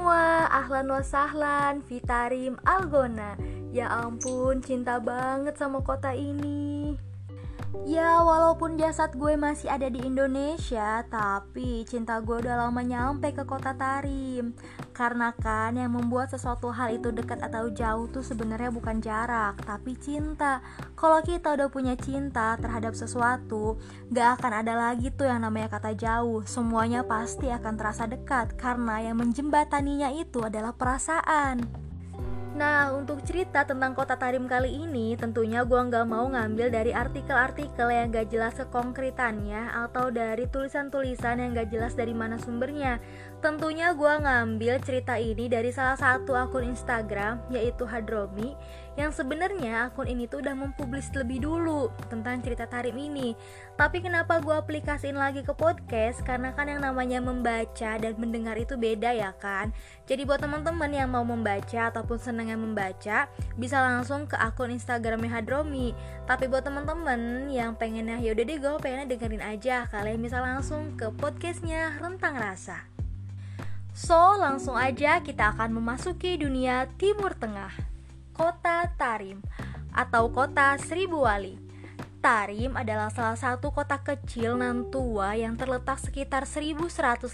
semua, ahlan wa sahlan, Vitarim Algona. Ya ampun, cinta banget sama kota ini Ya walaupun jasad gue masih ada di Indonesia Tapi cinta gue udah lama nyampe ke kota Tarim. Karena kan yang membuat sesuatu hal itu dekat atau jauh tuh sebenarnya bukan jarak Tapi cinta. Kalau kita udah punya cinta terhadap sesuatu Gak akan ada lagi tuh yang namanya kata jauh. Semuanya pasti akan terasa dekat Karena yang menjembataninya itu adalah perasaan Nah, untuk cerita tentang kota Tarim kali ini, tentunya gue nggak mau ngambil dari artikel-artikel yang gak jelas kekonkretannya atau dari tulisan-tulisan yang gak jelas dari mana sumbernya. Tentunya gue ngambil cerita ini dari salah satu akun Instagram, yaitu Hadromi, yang sebenarnya akun ini tuh udah mempublis lebih dulu tentang cerita Tarim ini. Tapi kenapa gue aplikasiin lagi ke podcast? Karena kan yang namanya membaca dan mendengar itu beda ya kan. Jadi buat teman-teman yang mau membaca ataupun seneng yang membaca, bisa langsung ke akun Instagramnya Hadromi. Tapi buat teman-teman yang pengennya yaudah deh gue pengennya dengerin aja, kalian bisa langsung ke podcastnya Rentang Rasa. So, langsung aja kita akan memasuki dunia Timur Tengah. Kota Tarim atau Kota Seribu Wali. Tarim adalah salah satu kota kecil nan tua yang terletak sekitar 1150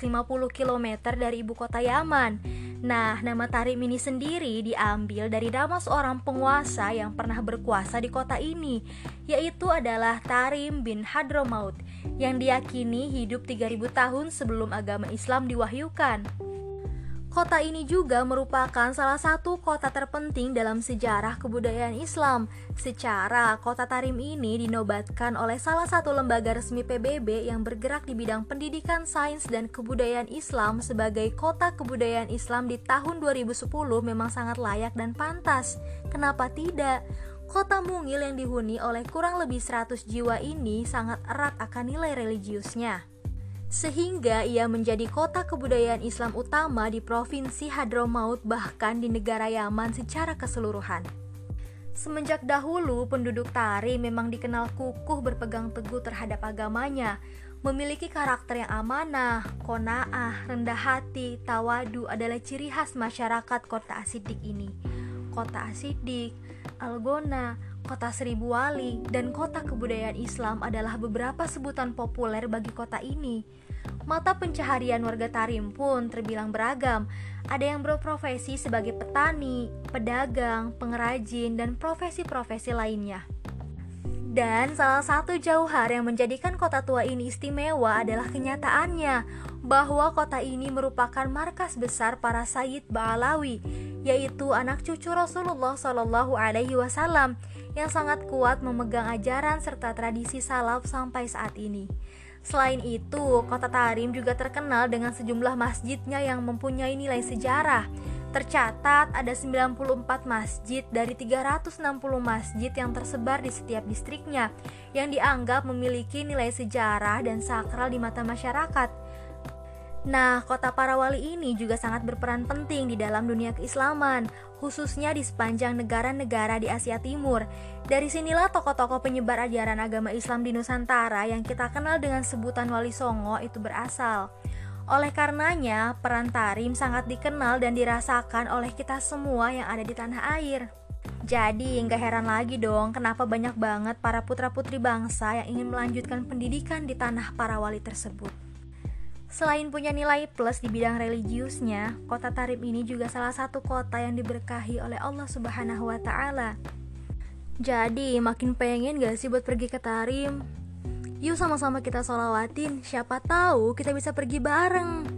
km dari ibu kota Yaman. Nah, nama Tarim ini sendiri diambil dari nama seorang penguasa yang pernah berkuasa di kota ini, yaitu adalah Tarim bin Hadromaut, yang diyakini hidup 3000 tahun sebelum agama Islam diwahyukan. Kota ini juga merupakan salah satu kota terpenting dalam sejarah kebudayaan Islam. Secara, kota Tarim ini dinobatkan oleh salah satu lembaga resmi PBB yang bergerak di bidang pendidikan sains dan kebudayaan Islam sebagai kota kebudayaan Islam di tahun 2010 memang sangat layak dan pantas. Kenapa tidak? Kota mungil yang dihuni oleh kurang lebih 100 jiwa ini sangat erat akan nilai religiusnya sehingga ia menjadi kota kebudayaan Islam utama di provinsi Hadramaut bahkan di negara Yaman secara keseluruhan. Semenjak dahulu, penduduk Tari memang dikenal kukuh berpegang teguh terhadap agamanya, memiliki karakter yang amanah, kona'ah, rendah hati, tawadu adalah ciri khas masyarakat kota Asidik ini. Kota Asidik, Algona, kota seribu wali, dan kota kebudayaan Islam adalah beberapa sebutan populer bagi kota ini. Mata pencaharian warga Tarim pun terbilang beragam. Ada yang berprofesi sebagai petani, pedagang, pengrajin, dan profesi-profesi lainnya. Dan salah satu jauhar yang menjadikan kota tua ini istimewa adalah kenyataannya bahwa kota ini merupakan markas besar para Sayyid Ba'alawi, yaitu anak cucu Rasulullah Shallallahu Alaihi Wasallam yang sangat kuat memegang ajaran serta tradisi salaf sampai saat ini. Selain itu, kota Tarim juga terkenal dengan sejumlah masjidnya yang mempunyai nilai sejarah. Tercatat ada 94 masjid dari 360 masjid yang tersebar di setiap distriknya yang dianggap memiliki nilai sejarah dan sakral di mata masyarakat. Nah, kota para wali ini juga sangat berperan penting di dalam dunia keislaman, khususnya di sepanjang negara-negara di Asia Timur. Dari sinilah tokoh-tokoh penyebar ajaran agama Islam di Nusantara yang kita kenal dengan sebutan Wali Songo itu berasal. Oleh karenanya, peran Tarim sangat dikenal dan dirasakan oleh kita semua yang ada di tanah air. Jadi, nggak heran lagi dong kenapa banyak banget para putra-putri bangsa yang ingin melanjutkan pendidikan di tanah para wali tersebut. Selain punya nilai plus di bidang religiusnya, kota Tarim ini juga salah satu kota yang diberkahi oleh Allah Subhanahu wa Ta'ala. Jadi, makin pengen gak sih buat pergi ke Tarim? Yuk sama-sama kita solawatin, siapa tahu kita bisa pergi bareng.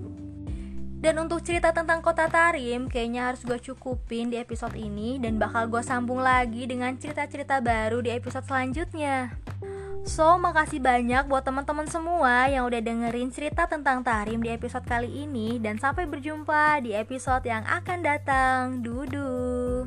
Dan untuk cerita tentang kota Tarim, kayaknya harus gue cukupin di episode ini dan bakal gue sambung lagi dengan cerita-cerita baru di episode selanjutnya. So, makasih banyak buat teman-teman semua yang udah dengerin cerita tentang Tarim di episode kali ini dan sampai berjumpa di episode yang akan datang. Dudu.